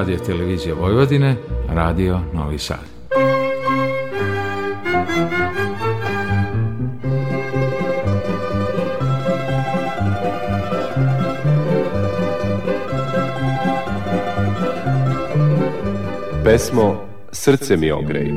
radio televizije Vojvodine, radio Novi Sad. Pesmo Srce mi ogrej.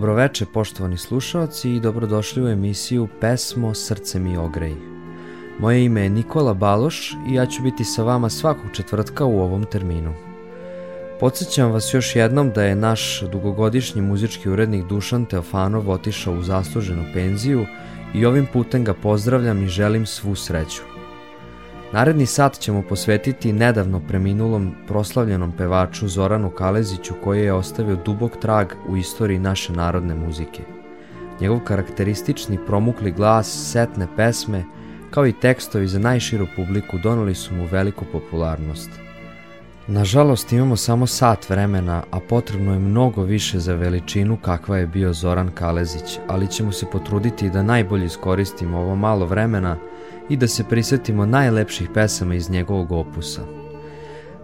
Dobroveče poštovani slušalci i dobrodošli u emisiju Pesmo Srce mi ogreji. Moje ime je Nikola Baloš i ja ću biti sa vama svakog četvrtka u ovom terminu. Podsećam vas još jednom da je naš dugogodišnji muzički urednik Dušan Teofanov otišao u zasluženu penziju i ovim putem ga pozdravljam i želim svu sreću. Naredni sat ćemo posvetiti nedavno preminulom proslavljenom pevaču Zoranu Kaleziću koji je ostavio dubok trag u istoriji naše narodne muzike. Njegov karakteristični promukli glas, setne pesme, kao i tekstovi za najširu publiku doneli su mu veliku popularnost. Nažalost imamo samo sat vremena, a potrebno je mnogo više za veličinu kakva je bio Zoran Kalezić, ali ćemo se potruditi da najbolje iskoristimo ovo malo vremena – i da se prisetimo najlepših pesama iz njegovog opusa.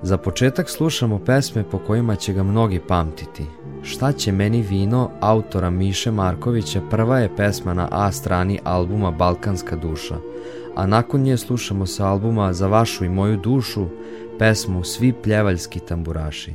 Za početak slušamo pesme po kojima će ga mnogi pamtiti. Šta će meni vino autora Miše Markovića prva je pesma na A strani albuma Balkanska duša, a nakon nje slušamo sa albuma Za vašu i moju dušu pesmu Svi pljevaljski tamburaši.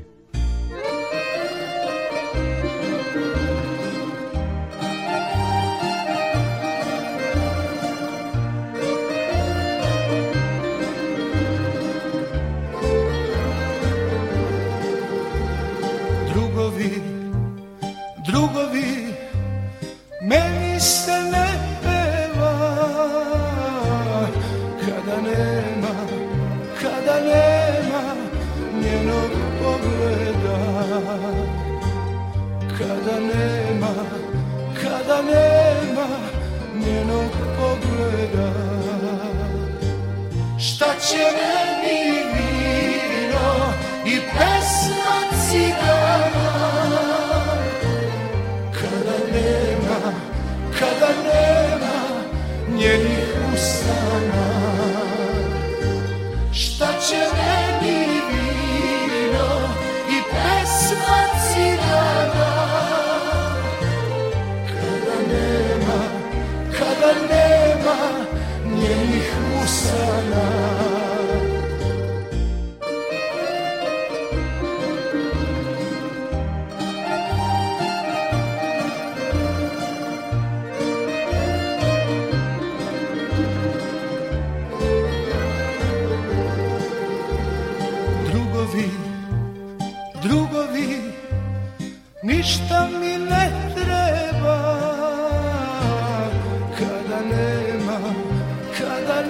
kada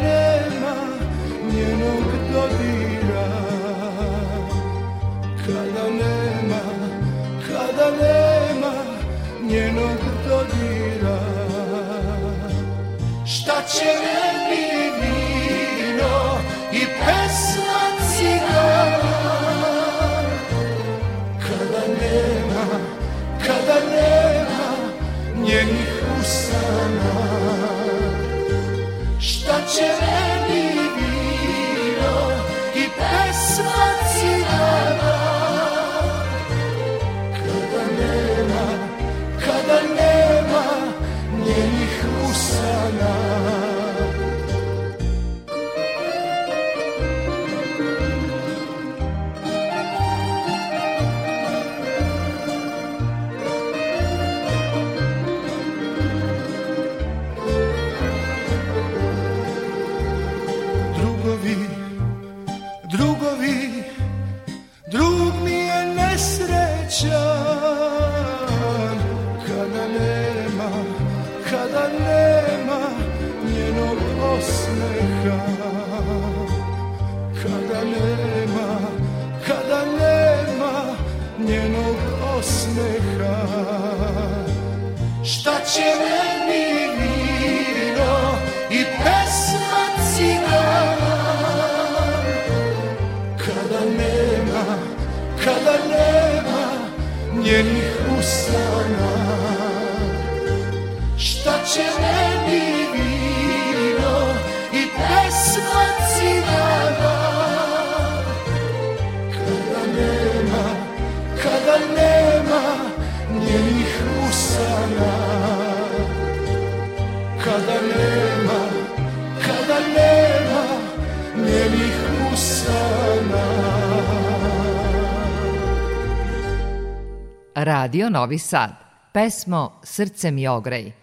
nema njenog dodira Kada nema, kada nema njenog dodira Šta će meni vino i pesma cigara Kada nema, kada nema njenih usana nhìn Radio Novi Sad. Pesmo Srce mi ogrej.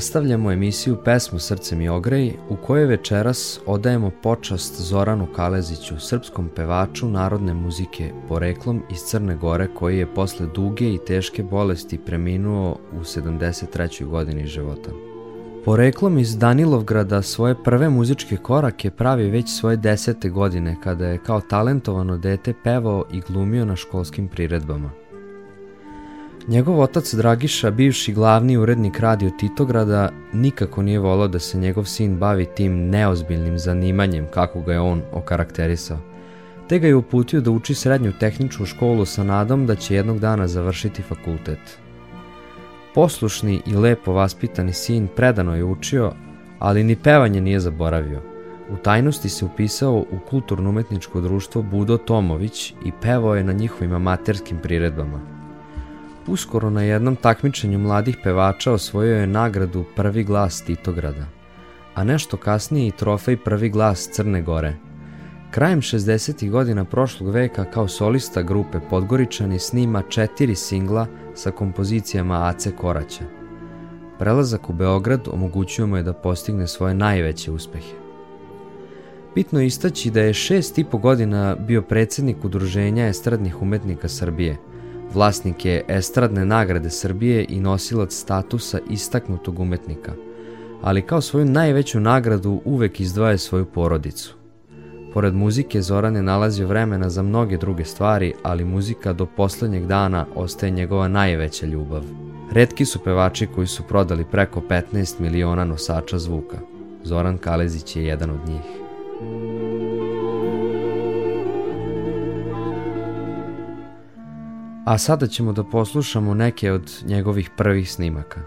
Nastavljamo emisiju Pesmu srcem i ogrej u kojoj večeras odajemo počast Zoranu Kaleziću, srpskom pevaču narodne muzike poreklom iz Crne Gore koji je posle duge i teške bolesti preminuo u 73. godini života. Poreklom iz Danilovgrada svoje prve muzičke korake pravi već svoje desete godine kada je kao talentovano dete pevao i glumio na školskim priredbama. Njegov otac Dragiša, bivši glavni urednik radio Titograda, nikako nije volao da se njegov sin bavi tim neozbiljnim zanimanjem kako ga je on okarakterisao. Te ga je uputio da uči srednju tehničku školu sa nadom da će jednog dana završiti fakultet. Poslušni i lepo vaspitani sin predano je učio, ali ni pevanje nije zaboravio. U tajnosti se upisao u kulturno-umetničko društvo Budo Tomović i pevao je na njihovim amaterskim priredbama. Uskoro na jednom takmičenju mladih pevača osvojio je nagradu Prvi glas Titograda, a nešto kasnije i trofej Prvi glas Crne Gore. Krajem 60. godina prošlog veka kao solista grupe Podgoričani snima četiri singla sa kompozicijama Ace Koraća. Prelazak u Beograd omogućuje mu je da postigne svoje najveće uspehe. Bitno je istaći da je šest i po godina bio predsednik Udruženja estradnih umetnika Srbije – Vlasnik je estradne nagrade Srbije i nosilac statusa istaknutog umetnika, ali kao svoju najveću nagradu uvek izdvaja svoju porodicu. Pored muzike Zoran je nalazio vremena za mnoge druge stvari, ali muzika do poslednjeg dana ostaje njegova najveća ljubav. Redki su pevači koji su prodali preko 15 miliona nosača zvuka. Zoran Kalezić je jedan od njih. a sada ćemo da poslušamo neke od njegovih prvih snimaka.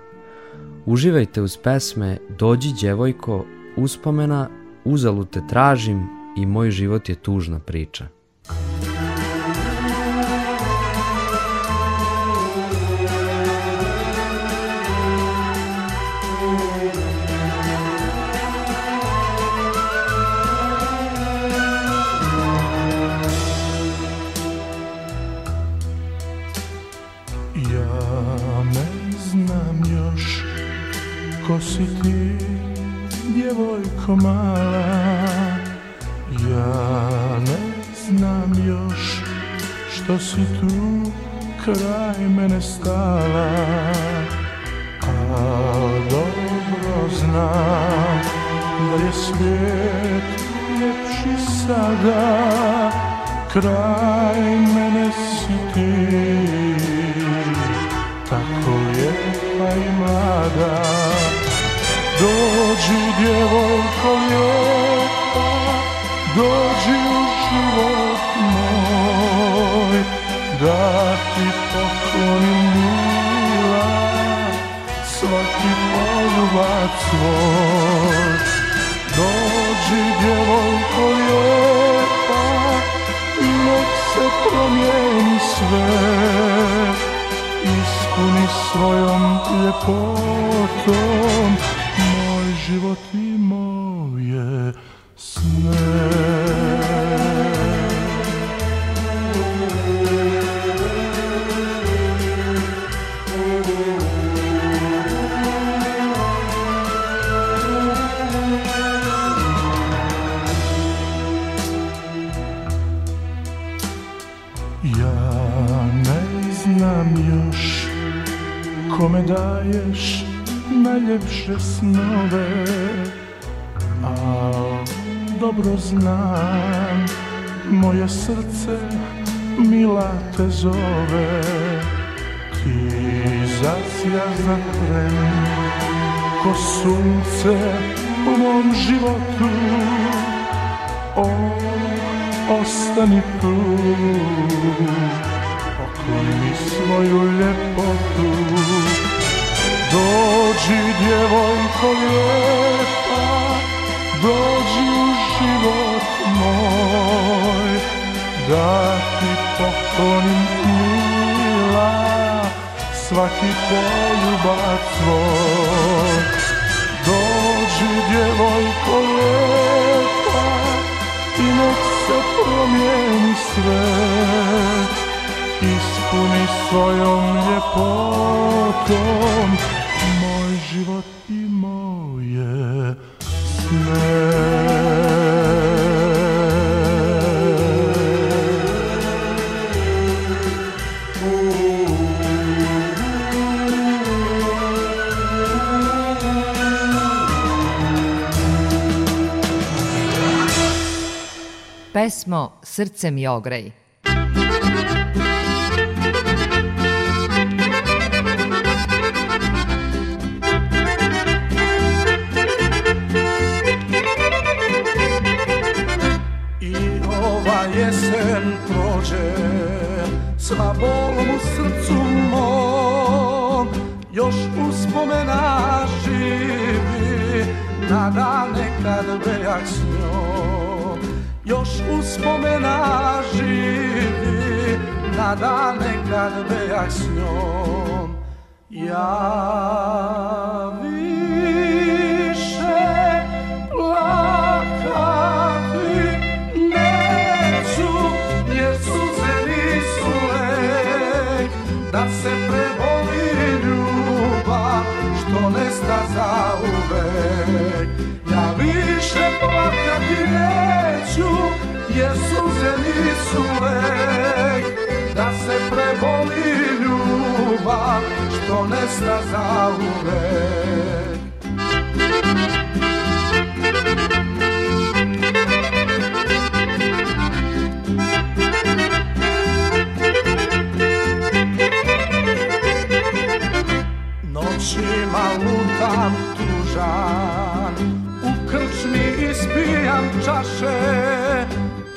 Uživajte uz pesme Dođi djevojko, Uspomena, Uzalu te tražim i Moj život je tužna priča. si ti, djevojko mala Ja ne znam još što si tu kraj mene stala A dobro znam da je svijet ljepši sada Kraj mene si ti, tako lijepa i mlada Dođi djevojko lijepa, dođi u život moj, da ti poklonim mila svaki poljubac svoj. Dođi djevojko lijepa, nek se promijeni sve, ispuni svojom ljepotom život najljepše snove A dobro znam Moje srce mila te zove Ti zasjaza tren Ko sunce u mom životu O, ostani tu Pokloni mi svoju ljepotu dzieło i kobieta brodził żywot mój. Dati pokonim mila, svaki poljubac svoj. Dođi djevojko ljeta i nek se promijeni sve. Ispuni svojom ljepotom životi moje sne. pesmo Srce mi ograj odbijać nią. Już uspomena żywy, nadal nekad bijać nią. Ja što nesta zauvek Noćima lutam tužan U krčmi ispijam čaše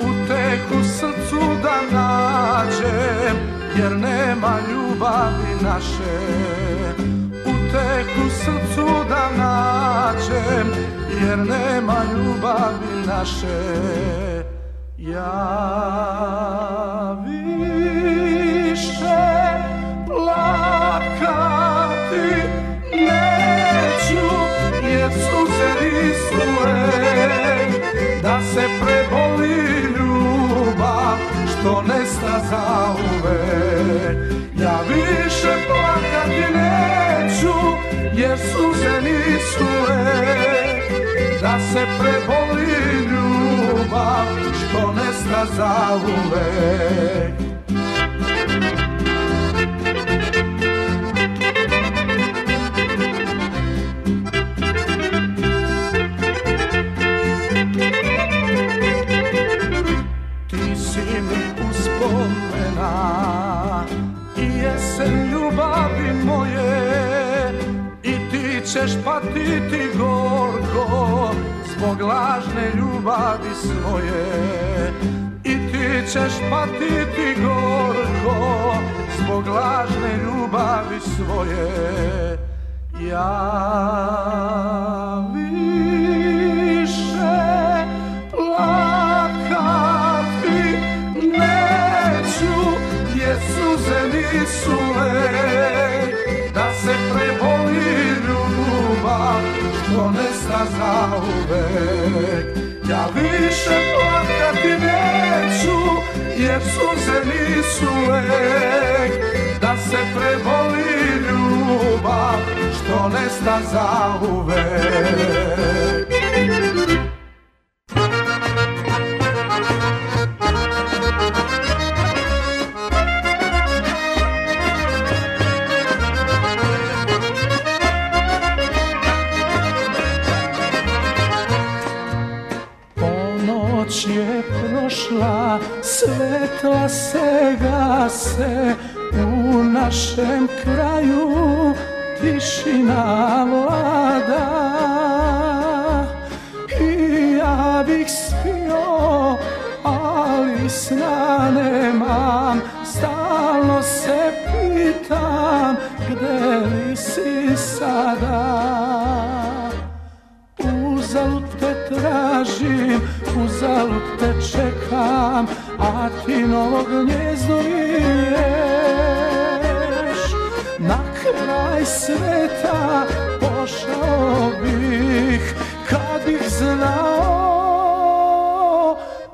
U tehu srcu da nađem jer nema ljubavi naše U teku srcu da nađem, jer nema ljubavi naše Ja zauvek Ja više plakati neću jer suze nisu lek Da se preboli ljubav što nesta zauvek biti gorko Zbog lažne ljubavi svoje I ti ćeš patiti gorko Zbog lažne ljubavi svoje Ja više plakati neću Jer suze nisu leće zauvek Ja više plakati neću Jer suze nisu lek Da se preboli ljubav Što nesta zauvek классе гасе у нашем краю тишина влада и я бих спио али сна немам стало се питам где ли си сада Uzalud te tražim, uzalud te čekam, Atinovo gnjezdo viješ Na kraj sveta pošao bih Kad bih znao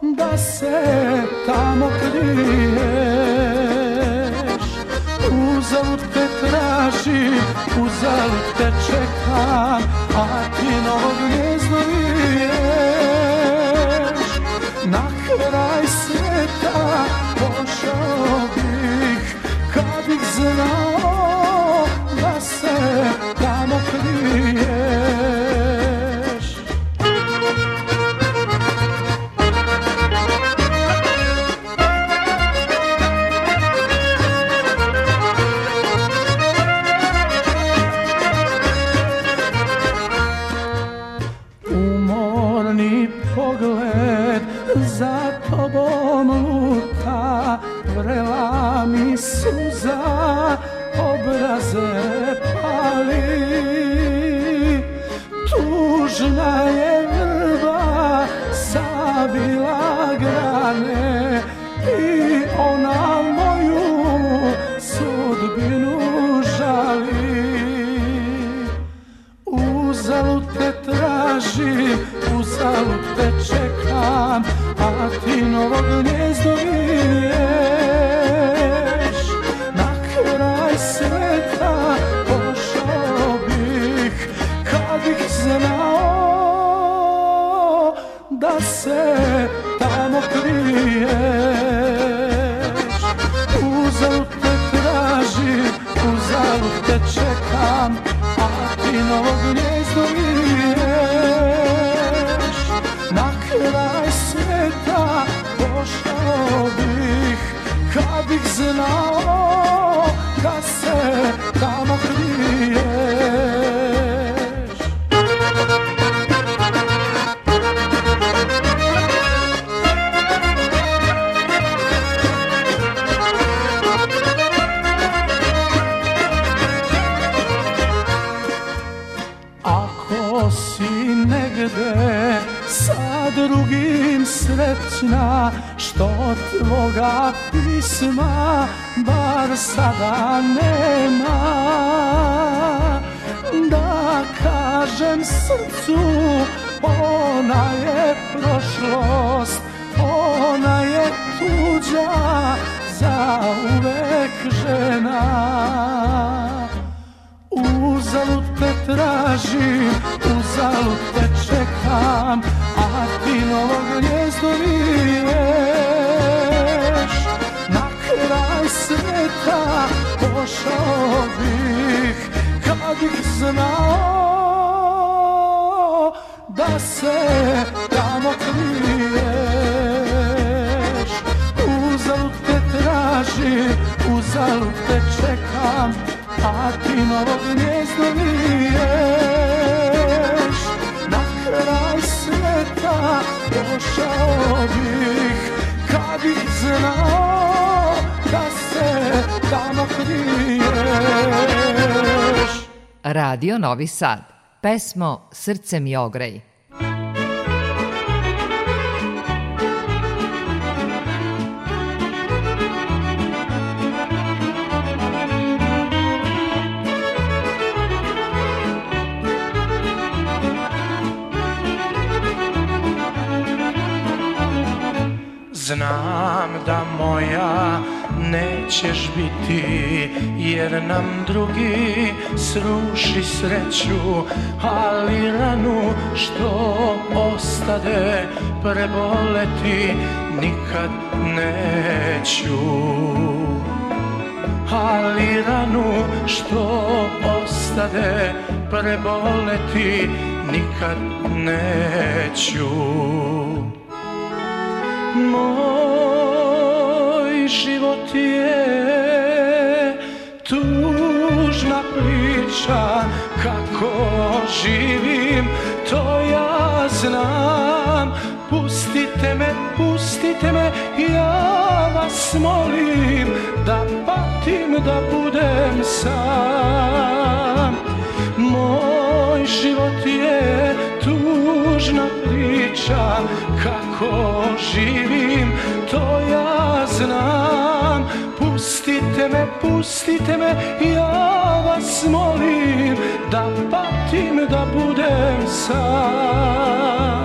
da se tamo kriješ Uzalud te tražim, uzalud te čekam Atinovo gnjezdo viješ na kraj sveta pošao bih kad bih znao crna da se tamo kriješ Radio Novi Sad Pesmo Srce mi ogrej Znam da moja nećeš biti Jer nam drugi sruši sreću Ali ranu što ostade preboleti Nikad neću ali ranu što ostade preboleti nikad neću. Moj život je tužna priča kako živim to ja znam Pustite me, pustite me, ja vas molim Da patim, da budem sam Moj život je pričam kako živim, to ja znam. Pustite me, pustite me, ja vas molim, da patim, da budem sam.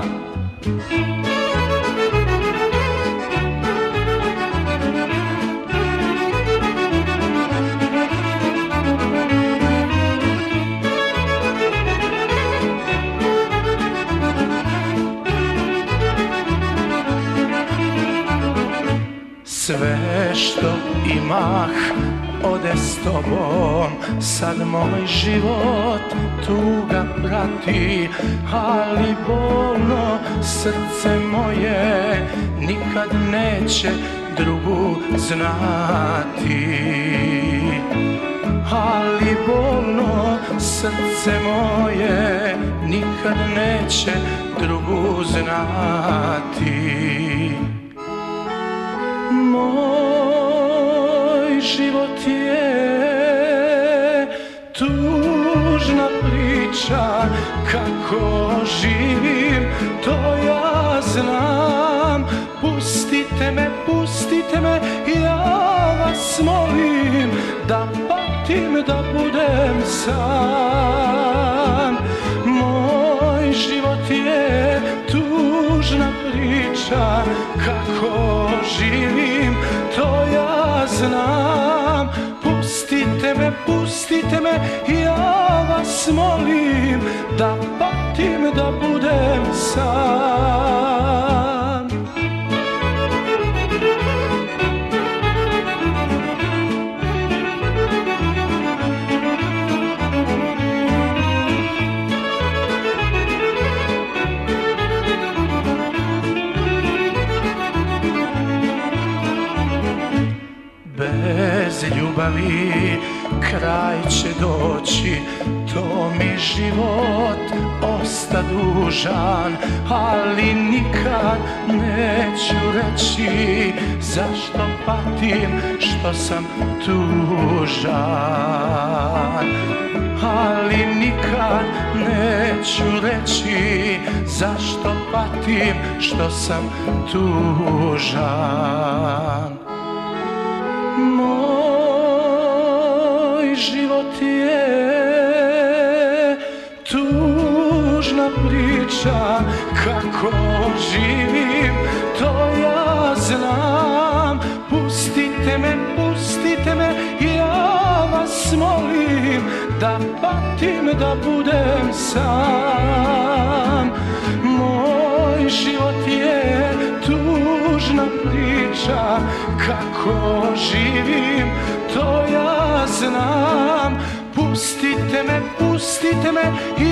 Sve što imah ode s tobom Sad moj život tuga prati Ali bolno srce moje Nikad neće drugu znati Ali bolno srce moje Nikad neće drugu znati Moj život je tužna priča kako živim, to ja znam. Pustite me, pustite me, ja vas molim da patim, da budem sam. Moj život priča kako živim, to ja znam. Pustite me, pustite me, ja vas molim, da patim, da budem sam. ljubavi Kraj će doći, to mi život osta dužan Ali nikad neću reći Zašto patim, što sam tužan Ali nikad neću reći Zašto patim, što sam tužan more život je tužna priča kako živim to ja znam pustite me pustite me ja vas molim da patim da budem sam moj život je tužna priča kako živim to ja znam Pustite me, pustite me,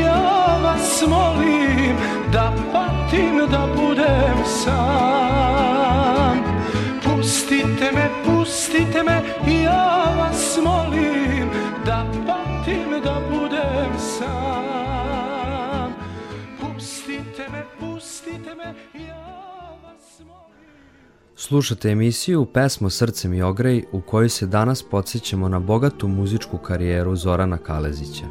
ja vas molim Da patim, da budem sam Pustite me, pustite me, ja vas molim Da patim, da budem sam Pustite me, pustite me, ja Slušate emisiju Pesmo srcem i ogrej u kojoj se danas podsjećamo na bogatu muzičku karijeru Zorana Kalezića.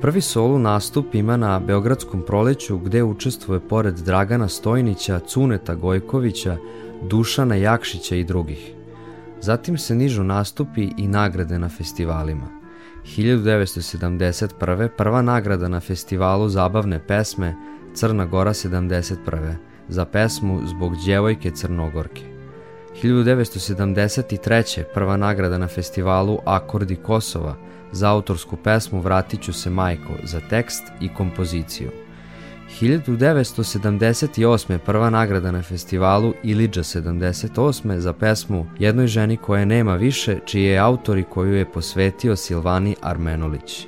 Prvi solo nastup ima na Beogradskom proleću gde učestvuje pored Dragana Stojnića, Cuneta Gojkovića, Dušana Jakšića i drugih. Zatim se nižu nastupi i nagrade na festivalima. 1971. prva nagrada na festivalu zabavne pesme Crna Gora 71 za pesmu Zbog djevojke Crnogorke. 1973. prva nagrada na festivalu Akordi Kosova za autorsku pesmu Vratiću se majko za tekst i kompoziciju. 1978. prva nagrada na festivalu Iliđa 78. za pesmu Jednoj ženi koje nema više, čiji je autor i koju je posvetio Silvani Armenolić.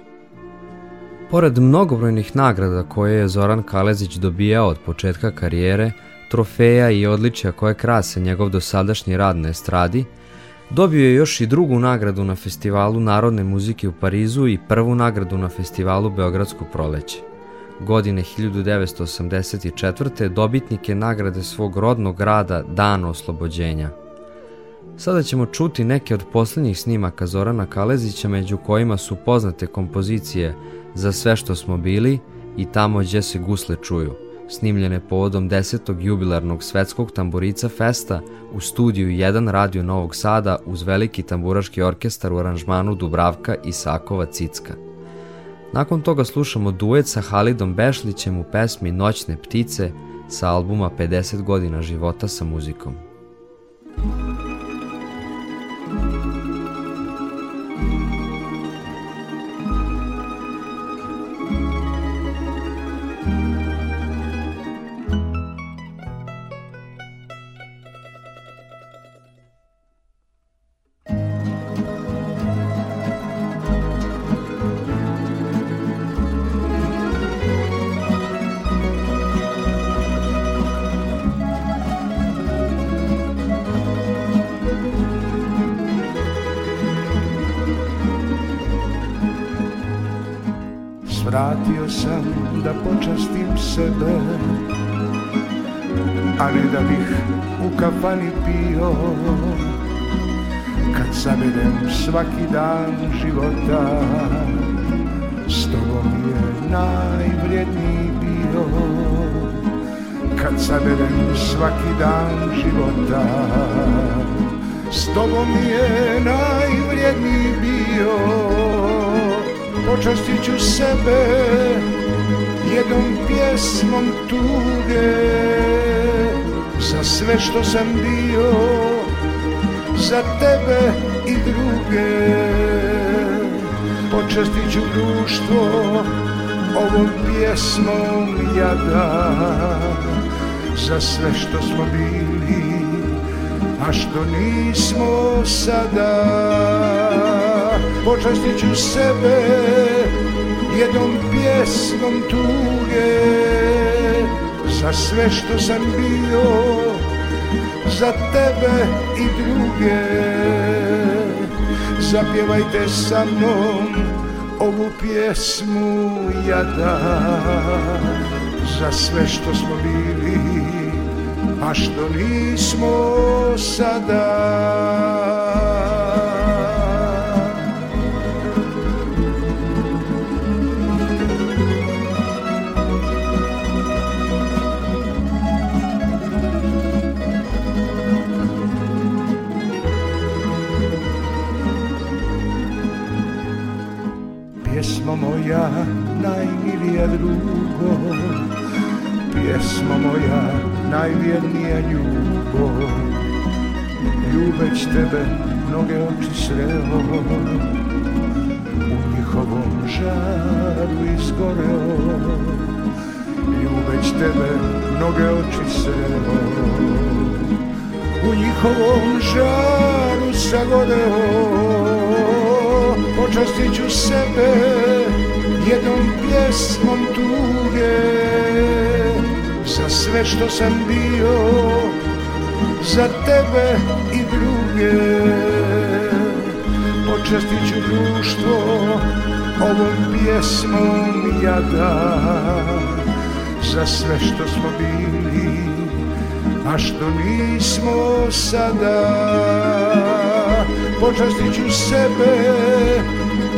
Pored mnogobrojnih nagrada koje je Zoran Kalezić dobijao od početka karijere, trofeja i odličja koje krase njegov dosadašnji rad na estradi, dobio je još i drugu nagradu na Festivalu narodne muzike u Parizu i prvu nagradu na Festivalu Beogradsko proleće. Godine 1984. dobitnik je nagrade svog rodnog grada Dan oslobođenja. Sada ćemo čuti neke od poslednjih snimaka Zorana Kalezića među kojima su poznate kompozicije – za sve što smo bili i tamo gdje se gusle čuju, snimljene povodom 10. jubilarnog svetskog tamburica festa u studiju 1 Radio Novog Sada uz veliki tamburaški orkestar u aranžmanu Dubravka i Sakova Cicka. Nakon toga slušamo duet sa Halidom Bešlićem u pesmi Noćne ptice sa albuma 50 godina života sa muzikom. Thank you. svaki dan života S tobom je najvrijedniji bio Kad saberem svaki dan života S tobom je najvrijedniji bio Počastit ću sebe jednom pjesmom tuge Za sve što sam bio za tebe i druge Počestit ću društvo ovom pjesmom jada Za sve što smo bili, a što nismo sada Počestit ću sebe jednom pjesmom tuge Za sve što sam bio za tebe i druge Zapjevajte sa mnom ovu pjesmu jada Za sve što smo bili, a što nismo sada moja najmilije drugo Pjesmo moja najvjernija ljubo Ljubeć tebe mnoge oči sreo U njihovom žaru izgoreo Ljubeć tebe mnoge oči sreo U njihovom žaru sagoreo Počastit ću sebe jednom pjesmom tuge Za sve što sam bio, za tebe i druge Počastit ću društvo ovom pjesmom jada Za sve što smo bili, a što nismo sada Počastit ću sebe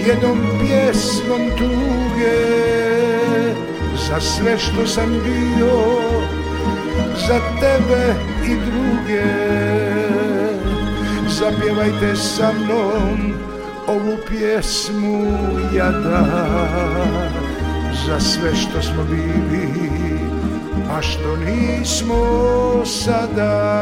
jednom pjesmom tuge Za sve što sam bio Za tebe i druge Zapjevajte sa mnom Ovu pjesmu jada Za sve što smo bili A što nismo sada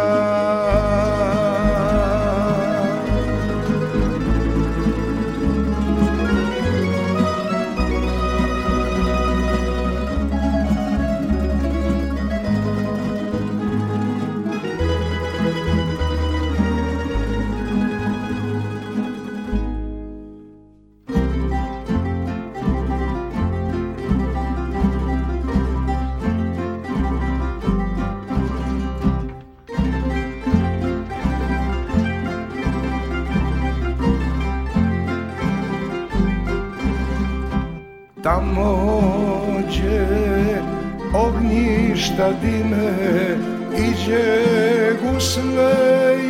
šta da dime iđe gusle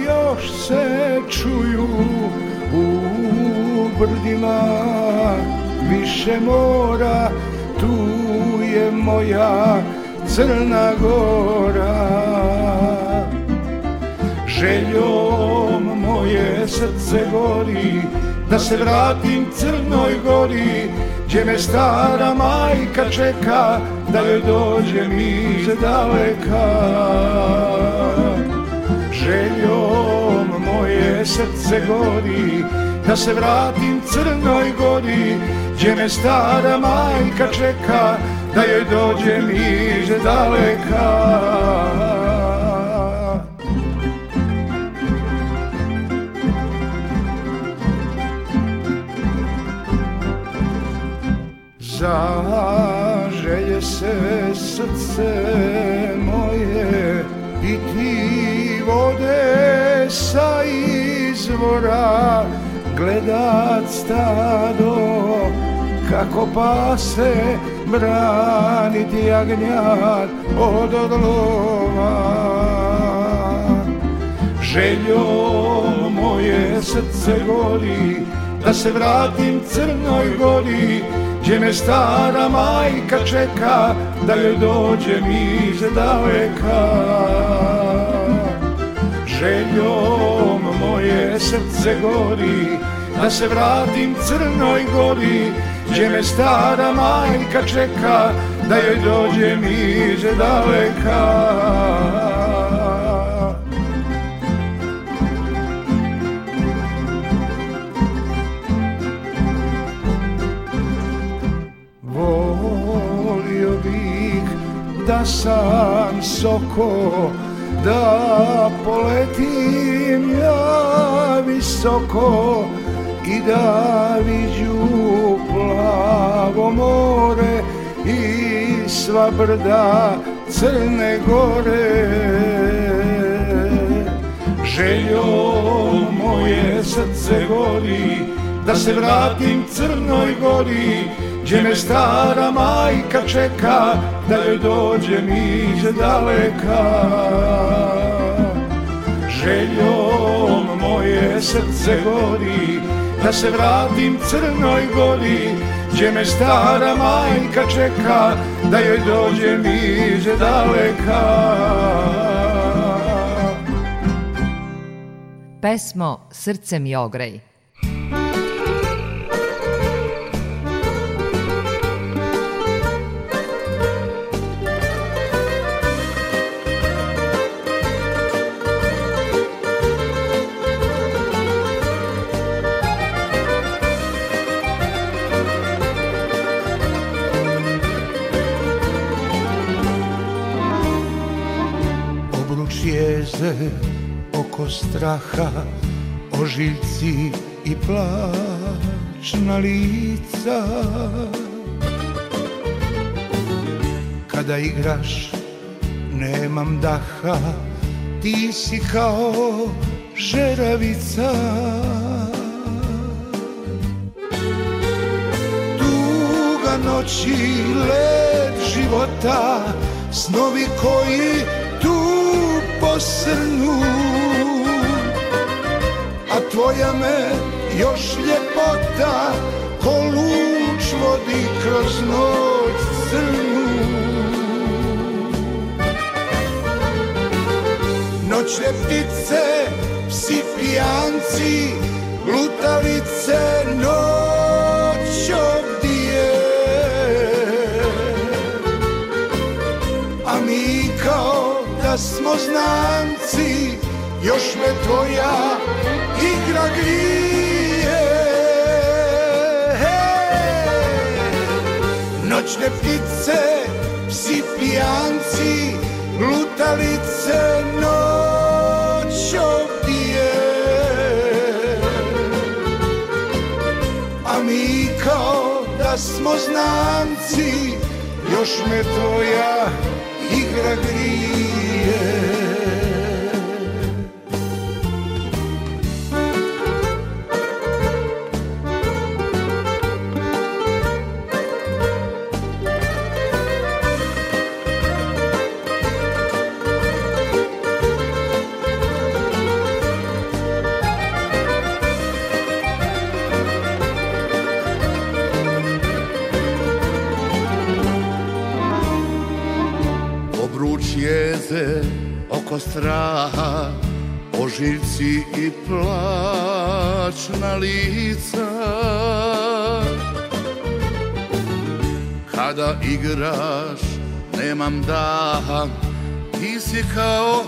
još se čuju u brdima više mora tu je moja Crna Gora Željom moje srce gori Da se vratim Crnoj Gori Gdje me stara majka čeka da joj dođe mi iz daleka Željom moje srce godi Da se vratim crnoj godi Gdje me stara majka čeka Da joj dođe mi iz daleka Za se srce moje i ti vode sa izvora gledat stado kako pase branit jagnjad od odlova željo moje srce gori da se vratim crnoj gori Gdje me stara majka čeka Da joj dođem iz daleka Željom moje srce gori Da se vratim crnoj gori Gdje me stara majka čeka Da joj dođem iz daleka jasan soko Da poletim ja visoko I da viđu plavo more I sva brda crne gore Željo moje srce gori Da se vratim crnoj gori gdje me stara majka čeka da joj dođem iz daleka Željom moje srce godi da se vratim crnoj gori gdje me stara majka čeka da joj dođem iz daleka Pesmo Srcem i ogrej breze oko straha, ožiljci i plačna lica. Kada igraš, nemam daha, ti si kao žeravica. Tuga noći, led života, snovi koji tu posrnu A tvoja me još ljepota Ko luč vodi kroz noć crnu Noćne ptice, psi pijanci Lutalice noćove da smo znanci, još me tvoja igra grije. Noćne ptice, psi pijanci, lutalice noć obije. A mi kao da smo znanci, još me tvoja igra grije. si i plačna lica Kada igraš nemam daha Ti si kao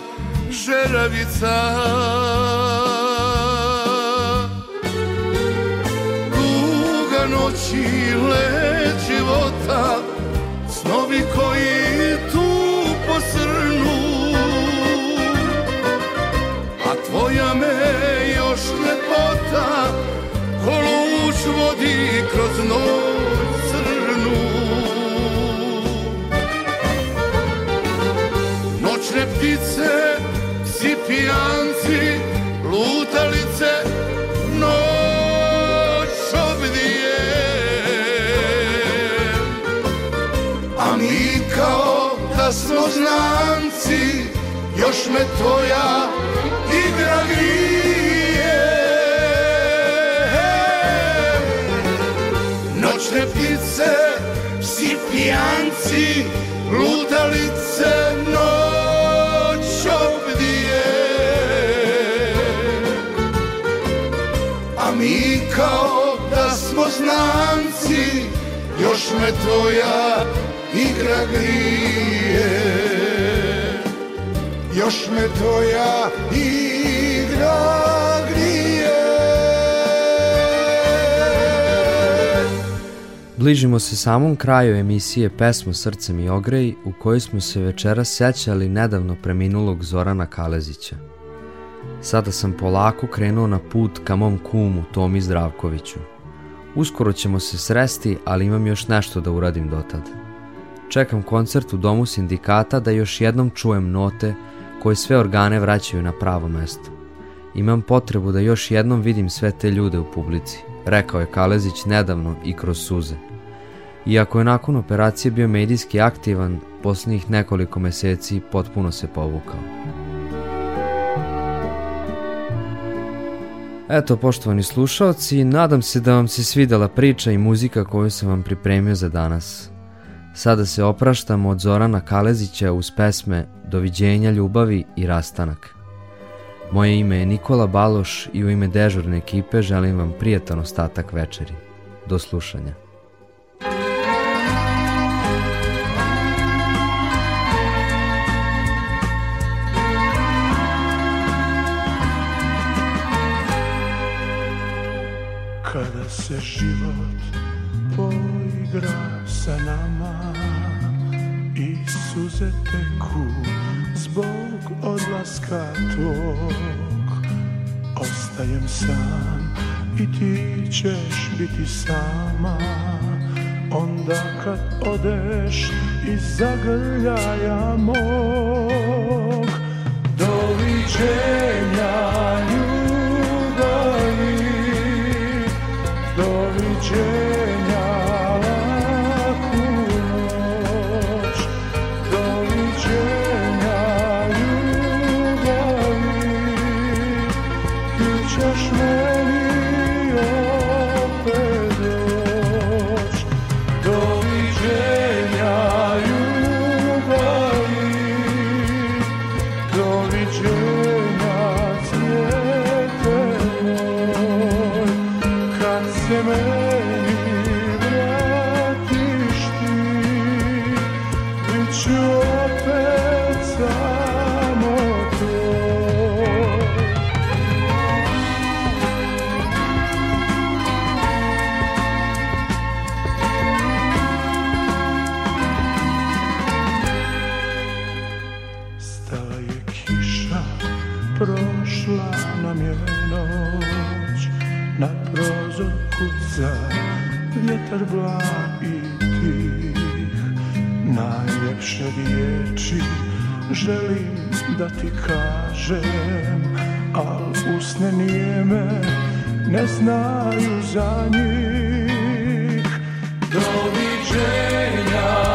žeravica Duga noć i led života Snovi koji još lepota Kolo uč vodi kroz noć crnu Noćne ptice, psi pijanci Lutalice, noć obdije A mi kao da smo znanci Još me tvoja treplice, psi pijanci, lutalice noć obdije. A mi kao da smo znanci, još me tvoja igra grije. Još me tvoja igra grije. Bližimo se samom kraju emisije Pesmo Srcem i Ogrej u kojoj smo se večera sećali nedavno preminulog Zorana Kalezića. Sada sam polako krenuo na put ka mom kumu Tomi Zdravkoviću. Uskoro ćemo se sresti, ali imam još nešto da uradim dotad. Čekam koncert u Domu sindikata da još jednom čujem note koje sve organe vraćaju na pravo mesto. Imam potrebu da još jednom vidim sve te ljude u publici rekao je Kalezić nedavno i kroz suze. Iako je nakon operacije bio medijski aktivan, posljednjih nekoliko meseci potpuno se povukao. Eto, poštovani slušalci, nadam se da vam se svidela priča i muzika koju sam vam pripremio za danas. Sada se opraštamo od Zorana Kalezića uz pesme Doviđenja ljubavi i rastanak. Moje ime je Nikola Baloš i u ime dežurne ekipe želim vam prijatan ostatak večeri. Do slušanja. Kada se život poigra sa nama suze teku zbog odlaska tog Ostajem sam i ti ćeš biti sama Onda kad odeš iz zagrljaja mog Doviđenja ljubavi Doviđenja najlepše riječi želim da ti kažem Al usne nijeme ne znaju za njih Doviđenja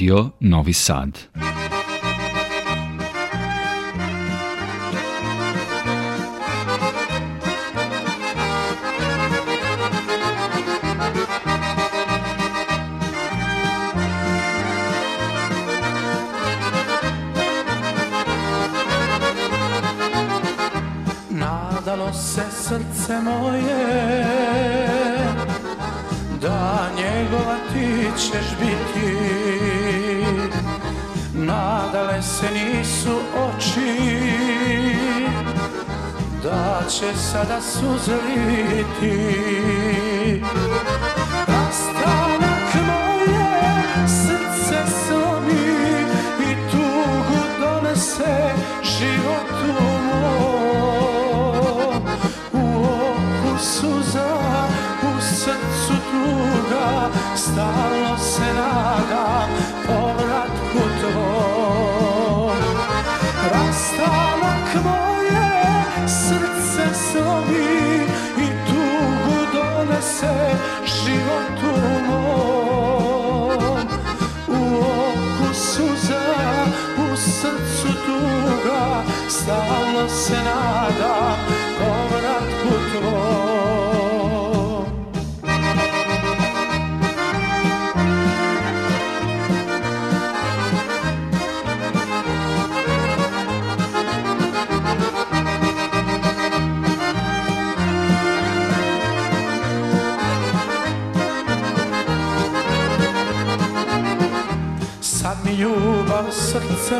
Radio Novi Sad. Nadalo se srce moje Da njegova ti ćeš biti su oči Da će sada suze liti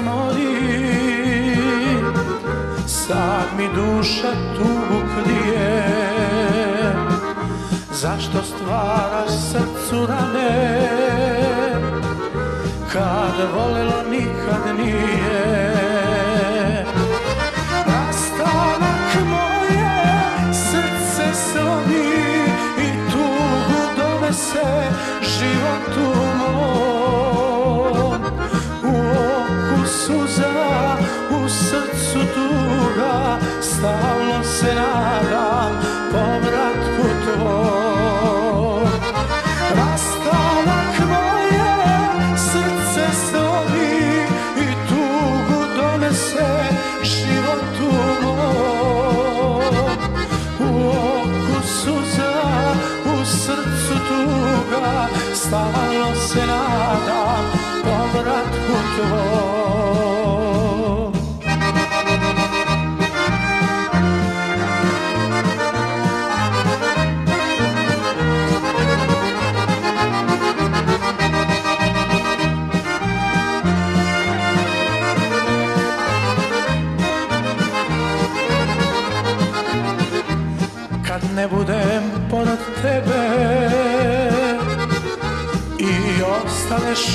moli Sad mi duša tugu krije Zašto stvaraš srcu rane Kad volela nikad nije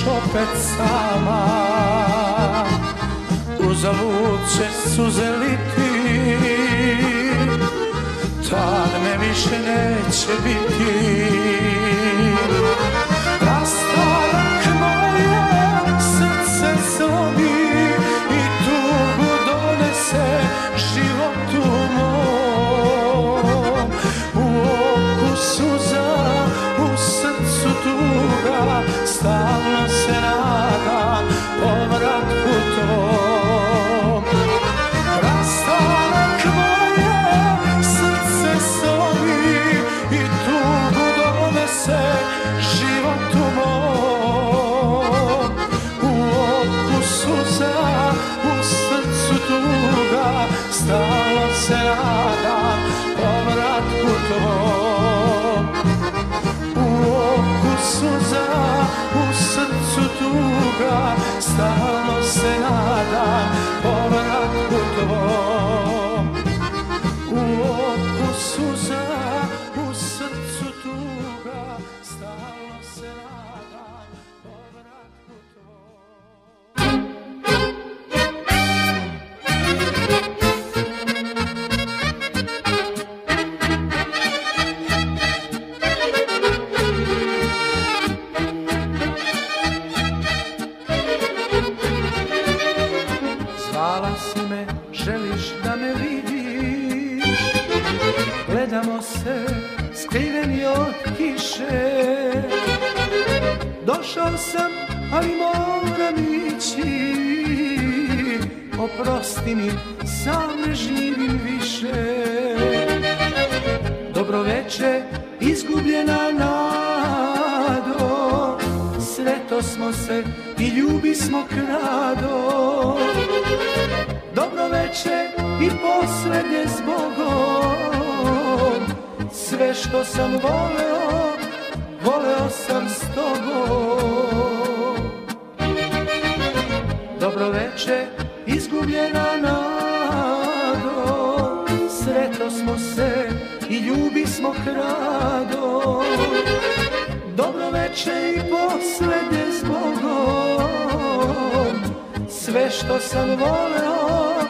opet sama Uzalud će suze liti Tad me više neće biti Boga stalno se nadam oprosti mi, sam ne živim više. Dobro veče, izgubljena nado, sreto smo se i ljubi smo krado. Dobro veče i poslednje s Bogom, sve što sam voleo, voleo sam s tobom. Dobro veče, izgubljena nado Sreto smo se i ljubi smo hrado Dobro veče i poslede s Bogom Sve što sam voleo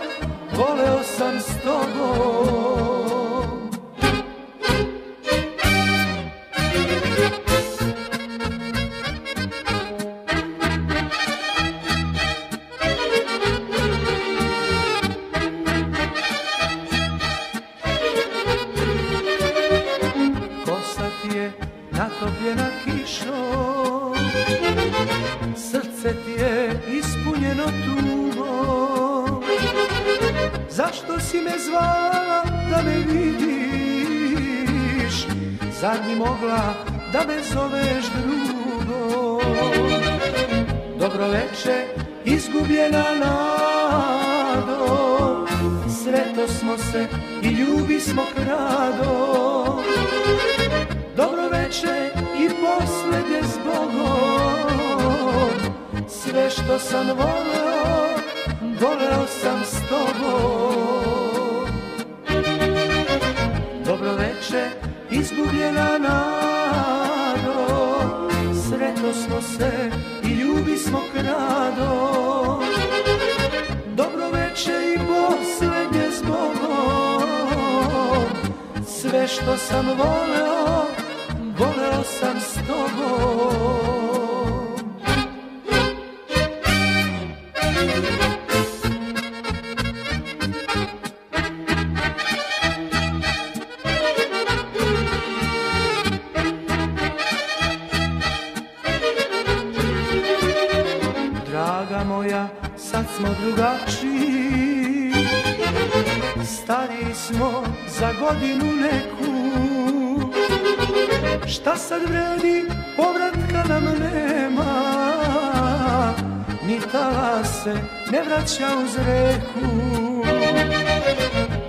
se ne vraća uz reku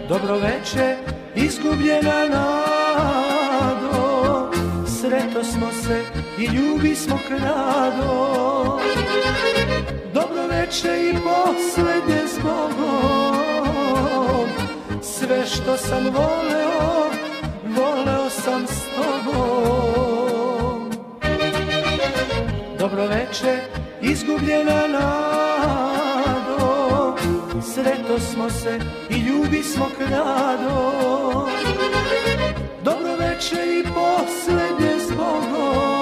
Dobro veče, izgubljena nado Sreto smo se i ljubi smo krado Dobro veče i poslednje s Bogom Sve što sam voleo, voleo sam s tobom Dobro veče, izgubljena nado Sreto smo se i ljubi smo krado Dobro veče i poslednje s Bogom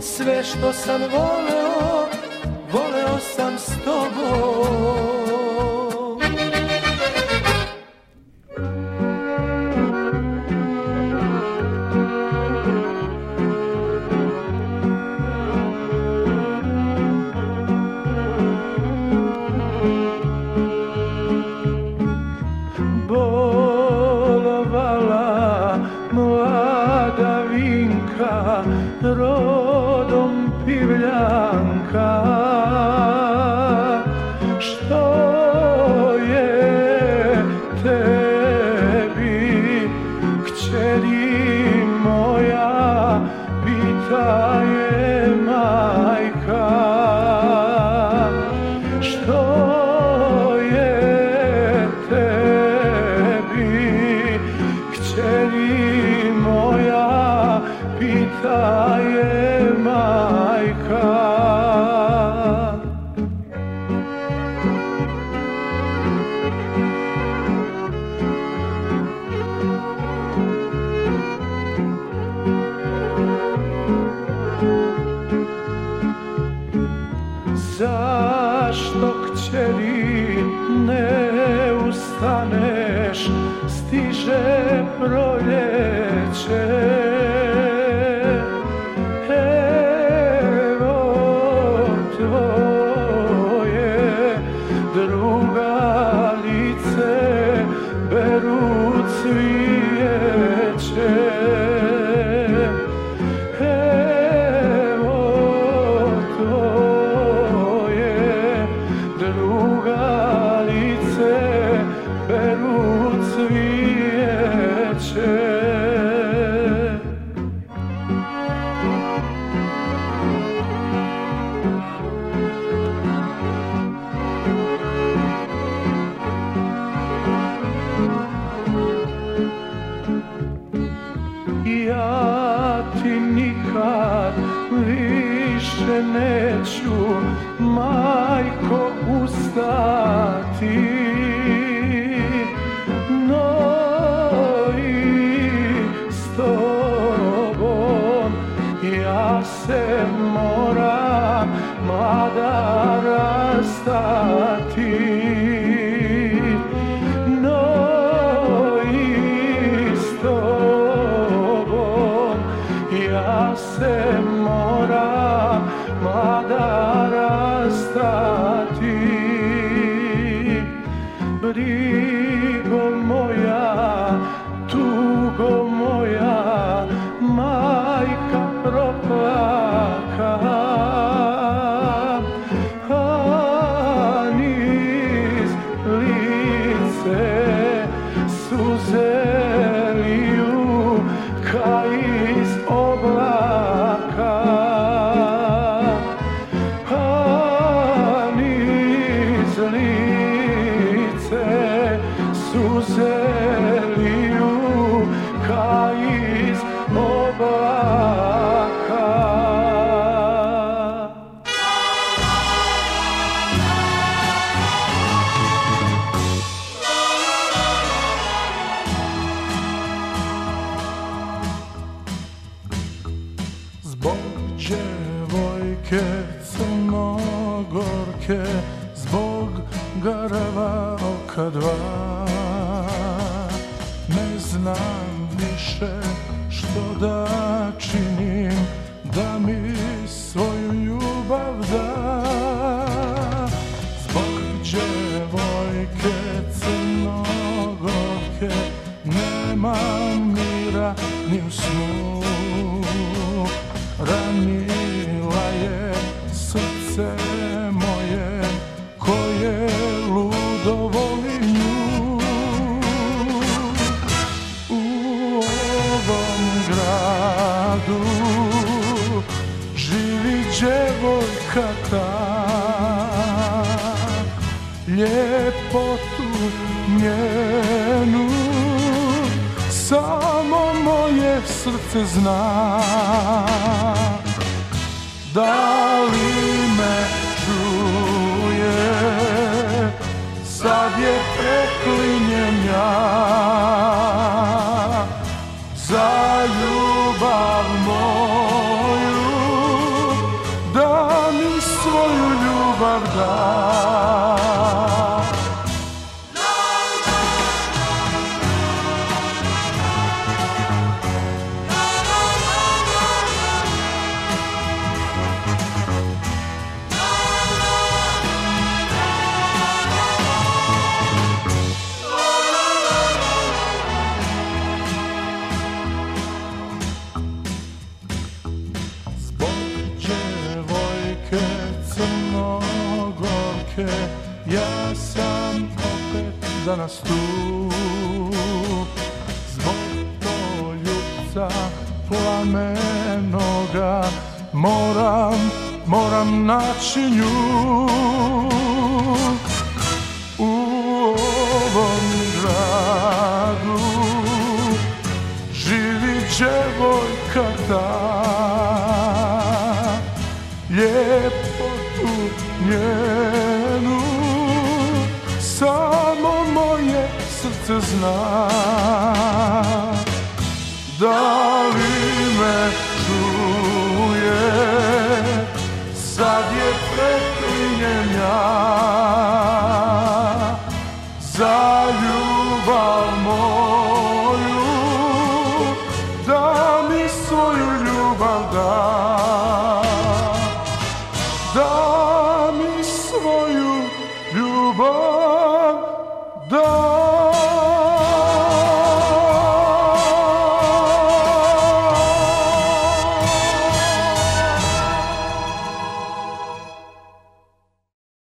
Sve što sam voleo, voleo sam s tobom you? not she you.